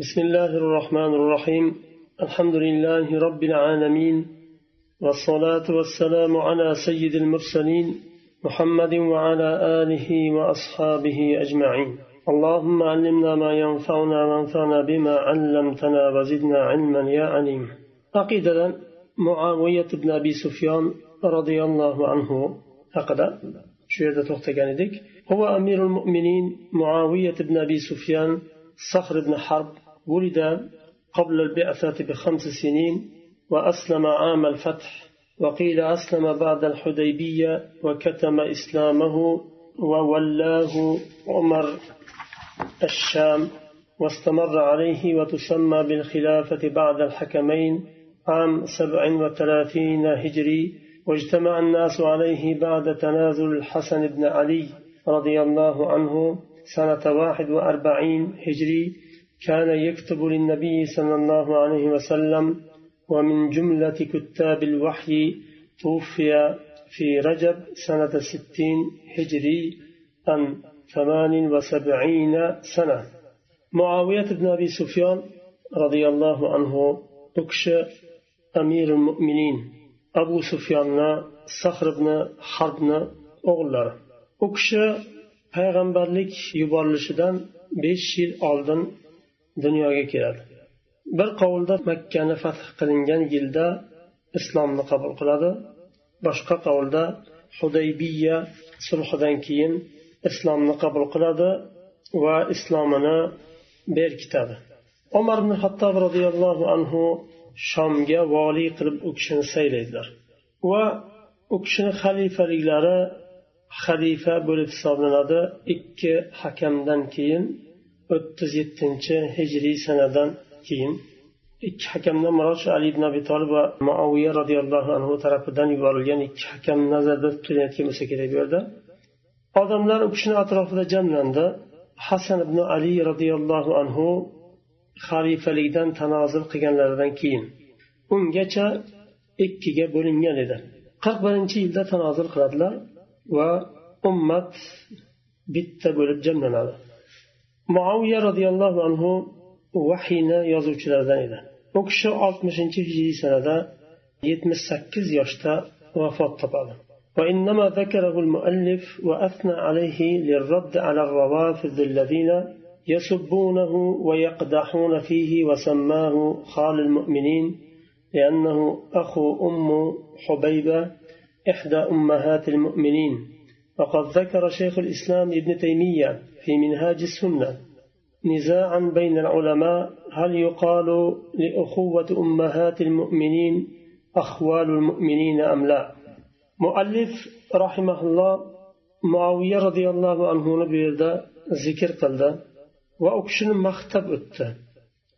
بسم الله الرحمن الرحيم الحمد لله رب العالمين والصلاة والسلام على سيد المرسلين محمد وعلى آله وأصحابه أجمعين اللهم علمنا ما ينفعنا وانفعنا بما علمتنا وزدنا علما يا عليم عقيدة معاوية بن أبي سفيان رضي الله عنه هكذا شو يدى هو أمير المؤمنين معاوية بن أبي سفيان صخر بن حرب ولد قبل البعثة بخمس سنين وأسلم عام الفتح وقيل أسلم بعد الحديبية وكتم إسلامه وولاه عمر الشام واستمر عليه وتسمى بالخلافة بعد الحكمين عام سبع وثلاثين هجري واجتمع الناس عليه بعد تنازل الحسن بن علي رضي الله عنه سنة واحد وأربعين هجري كان يكتب للنبي صلى الله عليه وسلم ومن جملة كتاب الوحي توفي في رجب سنة ستين هجري عن ثمان وسبعين سنة. معاوية بن أبي سفيان رضي الله عنه أكش أمير المؤمنين. أبو سفيان صخر بن حرب أغلر. أكش payg'ambarlik yuborilishidan besh yil oldin dunyoga keladi. Bir qovulda makkani fath qilingan yilda islomni qabul qiladi. Boshqa qovulda hudaybiya sulhidan keyin islomni qabul qiladi va islomini berkitadi. Umar ibn hattob roziyallohu anhu shomga voliy qilib u kishini saylaydilar va u kishini xalifaliklari xalifa bo'lib hisoblanadi ikki hakamdan keyin o'ttiz yettinchi hijriy sanadan keyin ikki hakamdan murod shu ali ibn abi tolib va muaviya roziyallohu anhu tarafidan yuborilgan ikki hakam nazarda tutilayotgan bo'lsa kerak bu yerda odamlar u kishini atrofida jamlandi. Hasan ibn ali roziyallohu anhu xalifalikdan tanozul qilganlaridan keyin ungacha ikkiga bo'lingan edi. qirq birinchi yilda tanozul qiladilar va ummat bitta bo'lib jamlanadi. Muaviya roziyallohu anhu vahiyni yozuvchilardan edi. U kishi oltmishinchi hijriy sanada yetmish sakkiz yoshda vafot topadi. وإنما ذكره المؤلف وأثنى عليه للرد على الروافض الذين يسبونه ويقدحون فيه وسماه خال المؤمنين لأنه أخو أم حبيبة إحدى أمهات المؤمنين وقد ذكر شيخ الإسلام ابن تيمية في منهاج السنة نزاعا بين العلماء هل يقال لأخوة أمهات المؤمنين أخوال المؤمنين أم لا مؤلف رحمه الله معاوية رضي الله عنه بيردا ذكر قلدا وأكشن مختب أت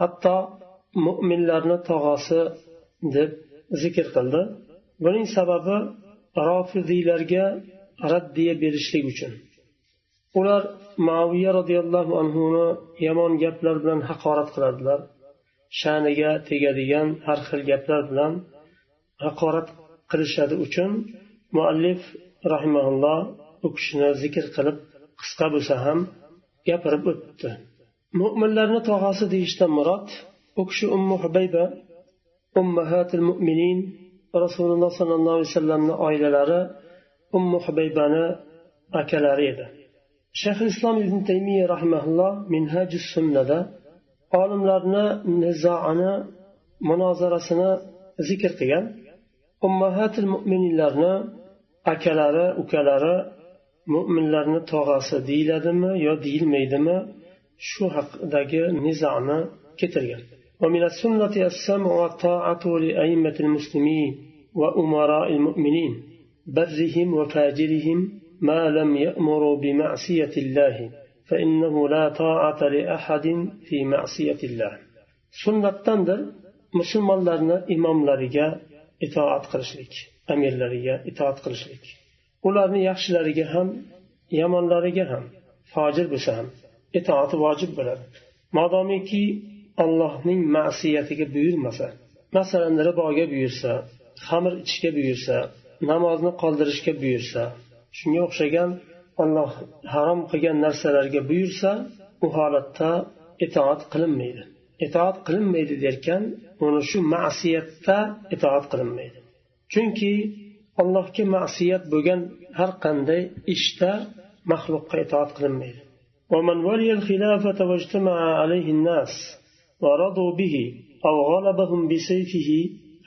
حتى مؤمن لرنا تغاسي deb zikr qildi buning sababi rofiziylarga raddiya berishlik uchun Ular maviya roziyallohu anhuni yomon gaplar bilan haqorat qiladilar. Sha'niga tegadigan har xil gaplar bilan haqorat qilishadi uchun muallif rahimaulloh u kishini zikr qilib qisqa bo'lsa ham gapirib o'tdi. Mo'minlarni tog'asi deyishdan murod u kishi ummu hubayba ummahatil mo'minin rasululloh sollallohu alayhi vasallamni oilalari ummu hubaybani akalari edi. shayx islom ibn taymiya rahimaulloh minhaji sunnada olimlarni nizoani munozarasini zikr qilgan ummahatil mo'minlarni akalari ukalari mo'minlarni tog'asi deyiladimi yo deyilmaydimi shu haqidagi nizoni keltirgan ومن السنة السمع والطاعة لأئمة المسلمين وأمراء المؤمنين برهم وفاجرهم ما لم يأمروا بمعصية الله فإنه لا طاعة لأحد في معصية الله سنة تندر مسلمان لرنا إمام لرجا إطاعت قرشلك أمير لرجا إطاعت قرشلك ularni yaxshilariga ham yomonlariga ham fojir bo'lsa ham itoati vojib bo'ladi modomiki allohning ma'siyatiga buyurmasa masalan riboga buyursa xamir ichishga buyursa namozni qoldirishga buyursa shunga o'xshagan olloh harom qilgan narsalarga buyursa u holatda itoat qilinmaydi itoat qilinmaydi derkan uni shu ma'siyatda itoat qilinmaydi chunki allohga ma'siyat bo'lgan har qanday ishda maxluqqa itoat qilinmaydi ومن ولي الخلافة واجتمع عليه الناس ورضوا به أو غلبهم بسيفه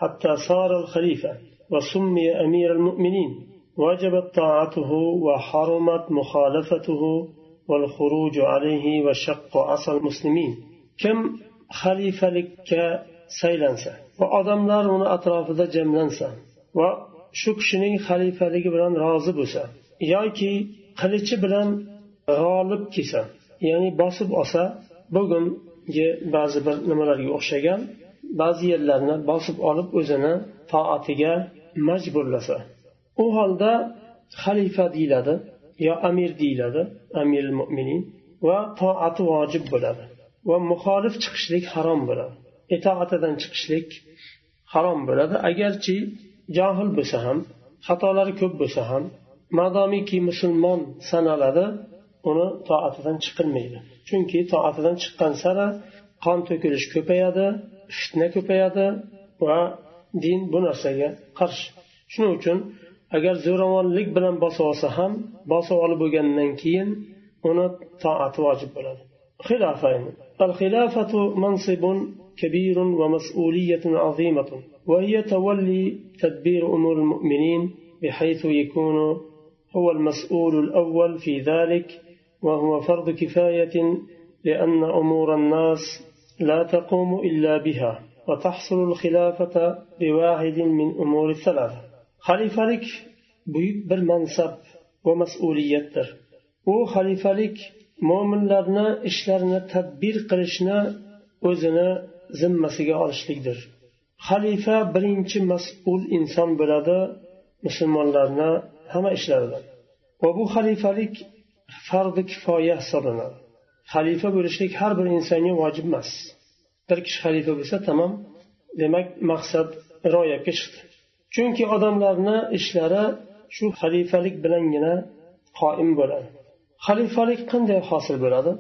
حتى صار الخليفة وسمي أمير المؤمنين وجبت طاعته وحرمت مخالفته والخروج عليه وشق عصا المسلمين كم خليفة لك سيلنسا وأدملار من أطراف جملنسا وشو kishining xalifaligi bilan rozi bo'lsa yoki qilichi bilan g'olib kelsa ya'ni bosib olsa bugungi ba'zi bir nimalarga o'xshagan ba'zi yerlarni bosib olib o'zini toatiga majburlasa u holda xalifa deyiladi yo amir deyiladi amir mo'minin va toati vojib bo'ladi va muxolif chiqishlik harom bo'ladi. Itoatidan chiqishlik harom bo'ladi. Agarchi johil bo'lsa ham xatolari ko'p bo'lsa ham madomiki musulmon sanaladi uni toatidan chiqilmaydi. Chunki toatidan chiqqan sari qon to'kilish ko'payadi fitna ko'payadi va din bu narsaga qarshi. Shuning uchun agar zo'ravonlik bilan bosib olsa ham bosib olib bo'lgandan keyin uni toati vojib bo'ladi. الخلافة منصب كبير ومسؤولية عظيمة وهي تولي تدبير أمور المؤمنين بحيث يكون هو المسؤول الأول في ذلك وهو فرض كفاية لأن أمور الناس لا تقوم إلا بها وتحصل الخلافة بواحد من أمور الثلاثة xalifalik buyuk bir mansab va mas'uliyatdir. U xalifalik mo'minlarni ishlarini tadbir qilishni o'zini zimmasiga olishlikdir. Xalifa birinchi mas'ul inson bo'ladi musulmonlarni hamma ishlaridan va bu xalifalik fardi kifoya hisoblanadi. Xalifa bo'lishlik har bir insonga vojib emas. Bir kishi xalifa bo'lsa tamom demak maqsad ro'yobga chiqdi chunki odamlarni ishlari shu xalifalik bilangina qoim bo'ladi xalifalik qanday hosil bo'ladi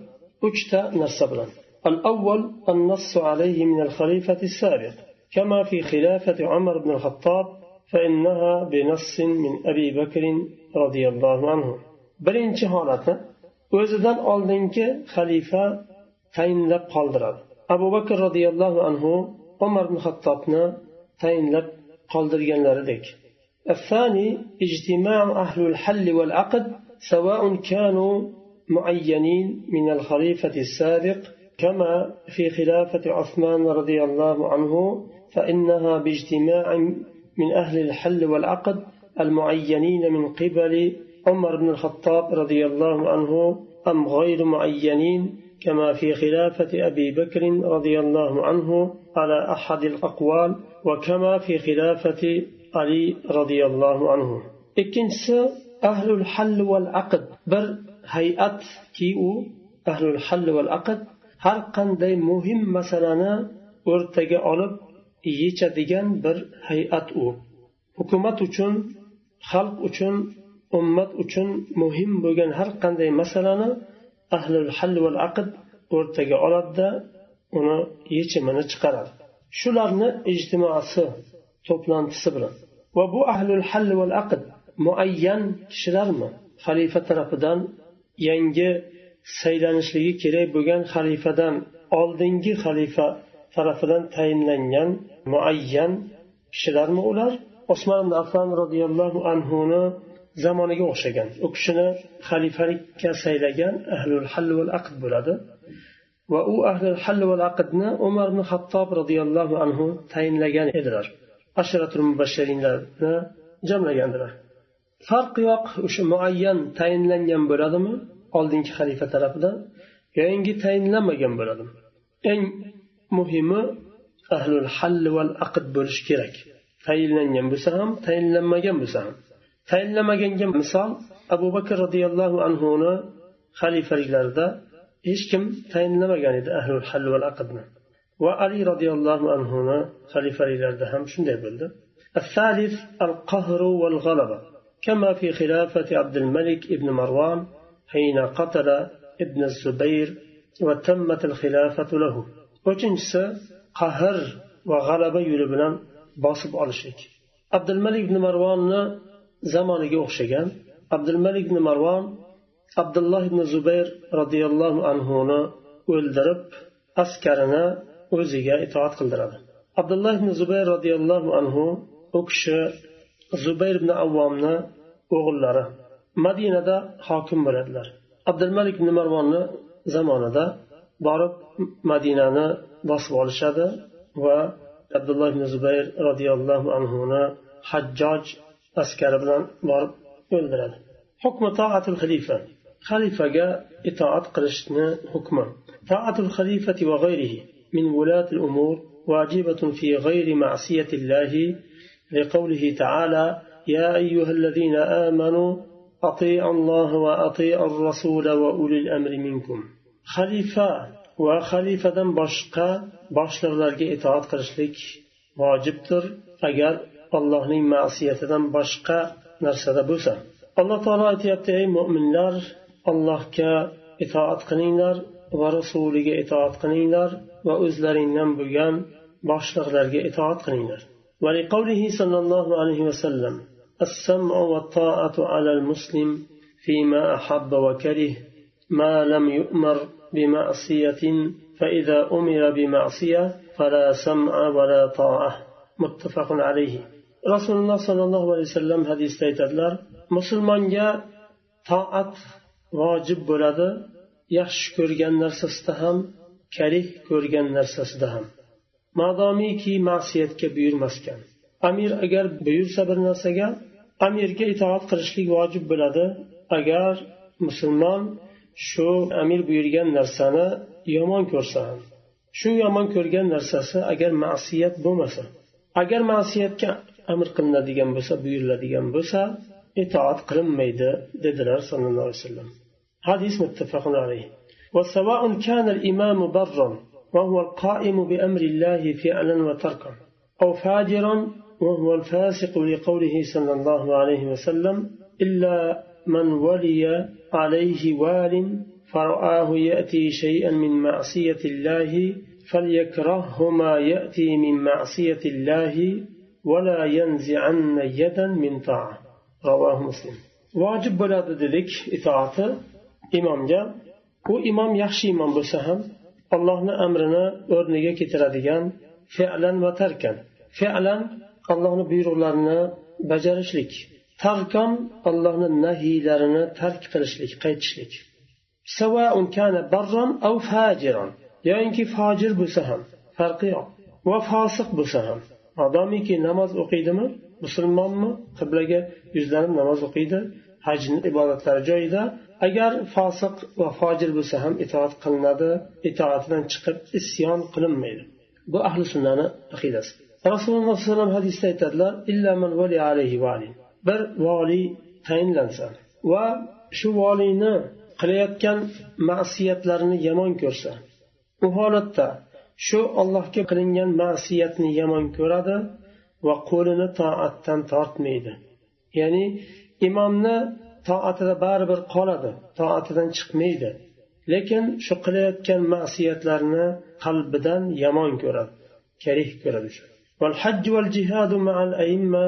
uchta narsa bilan الأول النص عليه من الخليفة السابق كما في خلافة عمر بن الخطاب فإنها بنص من أبي بكر رضي الله عنه birinchi holati o'zidan oldingi xalifa tayinlab qoldiradi abu bakr roziyallohu anhu umar ibn hattobni tayinlab qoldirganlaridek. الثاني اجتماع أهل الحل والعقد سواء كانوا معينين من الخليفة السابق كما في خلافة عثمان رضي الله عنه فإنها باجتماع من أهل الحل والعقد المعينين من قبل عمر بن الخطاب رضي الله عنه أم غير معينين كما في خلافة أبي بكر رضي الله عنه على أحد الأقوال وكما في خلافة علي رضي الله عنه ikkinchisi ahlul hall val aqd bir hay'at ki u ahlul hall val aqd har qanday muhim masalani o'rtaga olib yechadigan bir hay'at u hukumat uchun xalq uchun ummat uchun muhim bo'lgan har qanday masalani ahlul hal val aqd o'rtaga oladida uni yechimini chiqaradi. Shularni ijtimosi to'plantisi bilan. Va bu ahlul hal val aqd muayyan kishilarmi? Xalifa tarafidan yangi saylanishligi kerak bo'lgan xalifadan oldingi xalifa tarafidan tayinlangan muayyan kishilarmi ular? Osmon ibn affan roziyallohu anhuni zamoniga o'xshagan. U kishini xalifalikka saylagan ahlul hall val aqd bo'ladi. Va u ahlul hall val aqdni umar ibn hattob roziyallohu anhu tayinlagan edilar. Ashratul mubashshirinlarni jamlagandilar. Farqi yo'q o'sha muayyan tayinlangan bo'ladimi? Oldingi xalifa tarafidan yangi tayinlanmagan bo'ladimi? Eng muhimi ahlul hall val aqd bo'lishi kerak. Tayinlangan bo'lsa ham tayinlanmagan bo'lsa ham. tayinlamaganga misol abu bakr roziyallohu anhuni xalifaliklarida hech kim tayinlamagan edi ahlul hall val aqdni va ali roziyallohu anhuni xalifaliklarida ham shunday bo'ldi الثالث القهر والغلبة كما في خلافة عبد الملك ابن مروان حين قتل ابن الزبير وتمت الخلافة له uchinchisi qahr va g'alaba yo'li bilan bosib olishlik abdulmalik ibn marvonni zamoniga o'xshagan abdulmalik ibn marvon abdulloh ibn zubayr roziyallohu anhuni o'ldirib askarini o'ziga itoat qildiradi. Abdulloh ibn zubayr roziyallohu anhu u kishi zubayr ibn avvomni o'g'illari madinada hokim bo'ladilar. Abdulmalik ibn marvonni zamonida borib madinani bosib olishadi va abdulloh ibn zubayr roziyallohu anhuni hajjoj askari bilan borib o'ldiradi. Hukmi toatul xalifa. Xalifaga itoat qilishni hukmi. Toatul xalifati va g'ayrihi min ulatil umur واجبه في غير معصيه الله لقوله تعالى يا ايها الذين امنوا أطيع الله وأطيع الرسول واولي الامر منكم خليفه وخليفه باشقا باشلارغا اطاعت قرشليك واجبتر أجر allohning ma'siyatidan boshqa narsada bo'lsa alloh taolo aytyapti ey mo'minlar allohga itoat qilinglar va rasuliga itoat qilinglar va o'zlaringdan bo'lgan boshliqlarga itoat qilinglar ولقوله صلى الله عليه وسلم السمع والطاعة على المسلم فيما أحب وكره ما لم يؤمر بمعصية فإذا أمر بمعصية فلا سمع ولا طاعة متفق عليه rasululloh sollallohu alayhi vasallam hadisda aytadilar musulmonga toat vojib bo'ladi yaxshi ko'rgan narsasida ham karih ko'rgan narsasida ham. Madomiki ma'siyatga buyurmasgan amir agar buyursa bir narsaga amirga itoat qilishlik vojib bo'ladi. Agar musulmon shu amir buyurgan narsani yomon ko'rsa shu yomon ko'rgan narsasi agar ma'siyat bo'lmasa agar ma'siyatga amr qilinadigan bo'lsa buyuriladigan bo'lsa itoat qilinmaydi dedilar sallallohu alayhi vasallam hadis muttafaqun alayh وسواء كان الإمام برا وهو القائم بأمر الله فعلا وتركا أو فاجرا وهو الفاسق لقوله صلى الله عليه وسلم إلا من ولي عليه وال فرآه يأتي شيئا من معصية الله فليكرهه ما يأتي من معصية الله ولا ينزعن يدا من طاعة رواه مسلم واجب bo'ladi dedik itoati imomga u imom yaxshi imom bo'lsa ham allohni amrini o'rniga keltiradigan fe'lan va tarkan fe'lan allohni buyruqlarini bajarishlik tarkon allohni nahiylarini tark qilishlik qaytishlik سواء كان برا أو فاجرا yoyinki fojir bo'lsa ham farqi yo'q va fosiq bo'lsa ham modomiki namoz o'qiydimi? Musulmonmi? Qiblaga yuzlanib namoz o'qiydi. Hajni ibodatlari joyida. Agar fosiq va fojir bo'lsa ham itoat qilinadi itoatidan chiqib isyon qilinmaydi. Bu ahli sunnani aqidasi. Rasululloh sallallohu alayhi vasallam hadisda aytadilar bir voliy tayinlansa va shu voliyni qilayotgan ma'siyatlarini yomon ko'rsa u holatda shu allohga qilingan ma'siyatni yomon ko'radi va qo'lini toatdan tortmaydi ya'ni imomni toatida baribir qoladi toatidan chiqmaydi lekin shu qilayotgan ma'siyatlarni qalbidan yomon ko'radi karih ko'radi والحج والجهاد مع الأئمة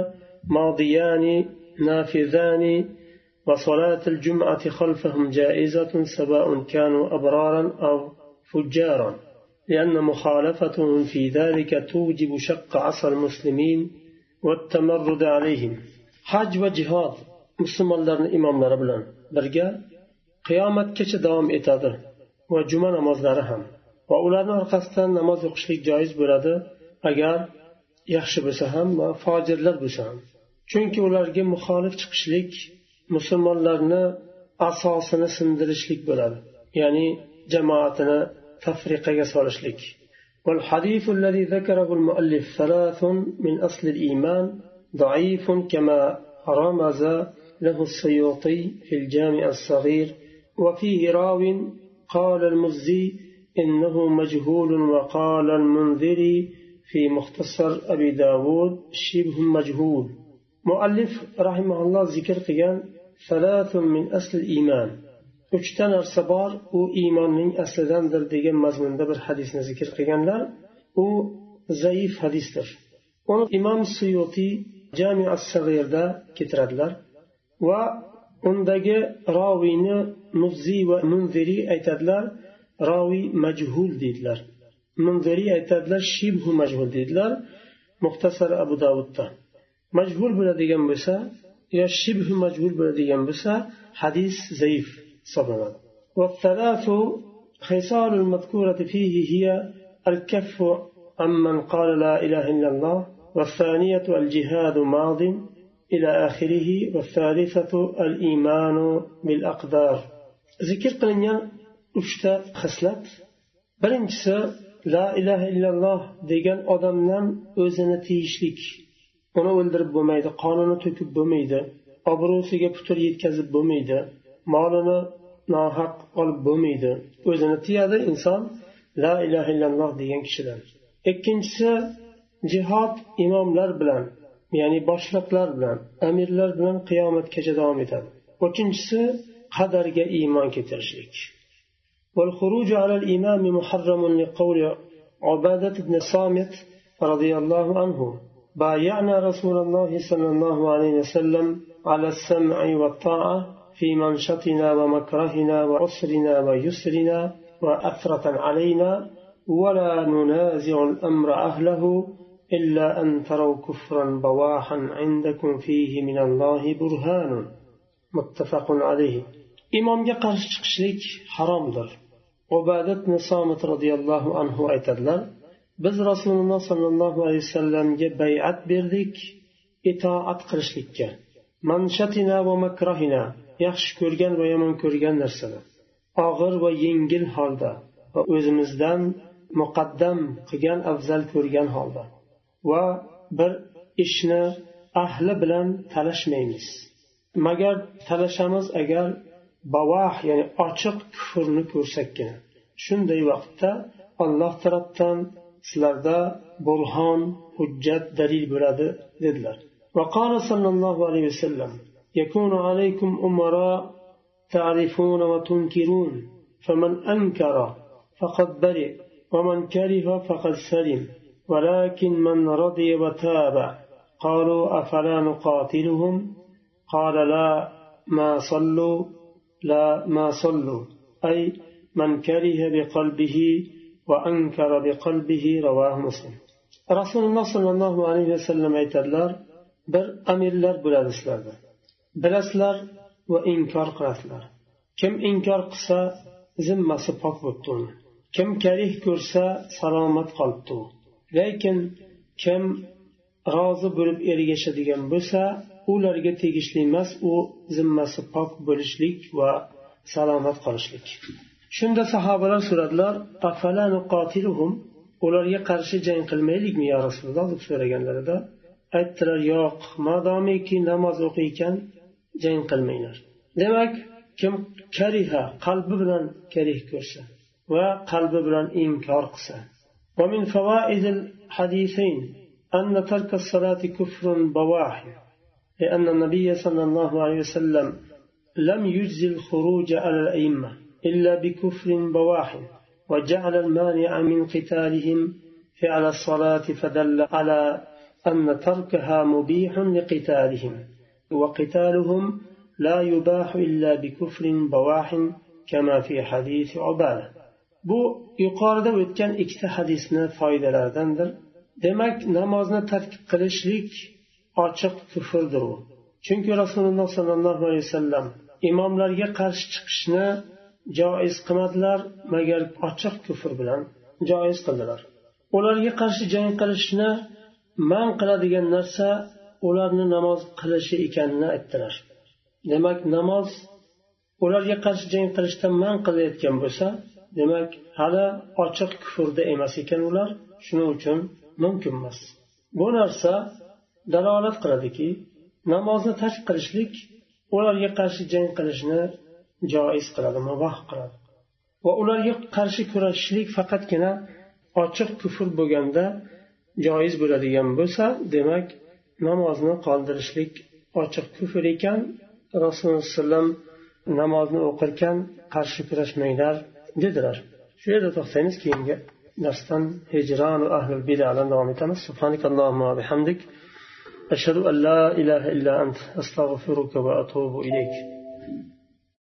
ماضيان نافذان وصلاة الجمعة خلفهم جائزة سواء كانوا أبرارا أو فجارا لأن مخالفتهم في ذلك توجب شق عصا المسلمين والتمرد عليهم حج وجهاد musulmonlarni imomlari bilan birga qiyomatgacha davom etadi va juma namozlari ham va ularni orqasidan namoz o'qishlik joiz bo'ladi agar yaxshi bo'lsa ham va fojirlar bo'lsa ham chunki ularga muxolif chiqishlik musulmonlarni asosini sindirishlik bo'ladi ya'ni jamoatini tafriqaga solishlik والحديث الذي ذكره المؤلف ثلاث من أصل الإيمان ضعيف كما رمز له السيوطي في الجامع الصغير وفيه راو قال المزي إنه مجهول وقال المنذري في مختصر أبي داود شبه مجهول. مؤلف رحمه الله ذكر ثلاث من أصل الإيمان. Uchta narsa bor u iymonning aslidandir degan mazmunda bir hadisni zikr qilganlar. U zaif hadisdir. Uni imom suyutiy jami sag'irda keltiradilar va undagi roviyni muzziy va munziriy aytadilar roviy majhul deydilar. Munziriy aytadilar shibhu majhul deydilar muxtasar abu davudda majhul bo'ladigan bo'lsa yo shibhu majhul bo'ladigan bo'lsa hadis zaif. hisoblanadi والثلاث خصال المذكورة فيه هي الكف عمن قال لا إله إلا الله والثانية الجهاد ماض إلى آخره والثالثة الإيمان بالأقدار. ذكر قلنيا أشتا خسلت برنجس لا إله إلا الله ديجان أدم نم أزنة يشلك أنا ولد رب ميدا قانون أبروسي جبتر يتكذب ميدا molini nohaq olib bo'lmaydi o'zini tiyadi inson la ilaha illalloh degan kishidan ikkinchisi jihod imomlar bilan ya'ni boshliqlar bilan amirlar bilan qiyomatgacha davom etadi uchinchisi qadarga iymon keltirishlik والخروج على الإمام محرم لقول عبادة بن صامت رضي الله عنه بايعنا رسول الله صلى الله عليه وسلم على السمع والطاعة في منشطنا ومكرهنا وعسرنا ويسرنا وأثرة علينا ولا ننازع الأمر أهله إلا أن تروا كفرا بواحا عندكم فيه من الله برهان متفق عليه. إمام يقر شكشليك حرام در عبادتنا صامت رضي الله عنه أيتدلر biz rasululloh صلى الله عليه وسلم berdik itoat qilishlikka manshatina va ومكرهنا yaxshi ko'rgan va yomon ko'rgan narsani og'ir va yengil holda va o'zimizdan muqaddam qilgan afzal ko'rgan holda va bir ishni ahli bilan talashmaymiz magar talashamiz agar bavah ya'ni ochiq kufrni ko'rsakkina shunday vaqtda alloh tarafdan sizlarda burhon hujjat dalil bo'ladi dedilar وقال صلى الله عليه وسلم يكون عليكم أمراء تعرفون وتنكرون. فمن أنكر فقد برئ ومن كره فقد سلم. ولكن من رضي وتابع قالوا أفلا نقاتلهم؟ قال لا ما صلوا لا ما صلوا. أي من كره بقلبه وأنكر بقلبه رواه مسلم. رسول الله صلى الله عليه وسلم aytadilar bir amirlar bo'ladi sizlarda bilasizlar va inkor qilasizlar kim inkor qilsa zimmasi pok bo'libdi uni. Kim karih ko'rsa salomat qolibdi u. Lekin kim rozi bo'lib ergashadigan bo'lsa ularga tegishli emas u zimmasi pok bo'lishlik va salomat qolishlik. Shunda sahobalar so'radilar ularga qarshi jang qilmaylikmi yo rasululloh? deb so'raganlarida aytdilar yo'q madomiki namoz o'qiykan. Jang qilmanglar. Demak kim kariha qalbi bilan karih ko'rsa va qalbi bilan inkor qilsa. ومن فوائد الحديثين أن ترك الصلاة كفر بواح لأن النبي صلى الله عليه وسلم لم يجزي الخروج على الأئمة إلا بكفر بواح وجعل المانع من قتالهم فعل الصلاة فدل على أن تركها مبيح لقتالهم وقتالهم لا يباح إلا بكفر بواح كما في حديث عبادة bu yuqorida o'tgan ikkita hadisni foydalaridandir demak namozni tark qilishlik ochiq kufrdir u chunki rasululloh sollallohu alayhi vasallam imomlarga qarshi chiqishni joiz qilmadilar magar ochiq kufr bilan joiz qildilar ularga qarshi jang qilishni man qiladigan narsa ularni namoz qilishi ekanini aytdilar. Demak namoz ularga qarshi jang qilishdan man qilayotgan bo'lsa demak hali ochiq kufrda emas ekan ular shuning uchun mumkin emas. Bu narsa dalolat qiladiki namozni tark qilishlik ularga qarshi jang qilishni joiz qiladi muboh qiladi. Va ularga qarshi kurashishlik faqatgina ochiq kufr bo'lganda joiz bo'ladigan bo'lsa demak namozni qoldirishlik ochiq kufr ekan. Rasululloh alayhivasallam namozni o'qirkan qarshi kurashmanglar dedilar. Shu yerda to'xtaymiz keyingi darsdan hijronu ahlul bidadan davom etamiz. Subhanakallohumma bihamdik. Ashhadu an la ilaha illa ant astag'firuka va atubu ilayk.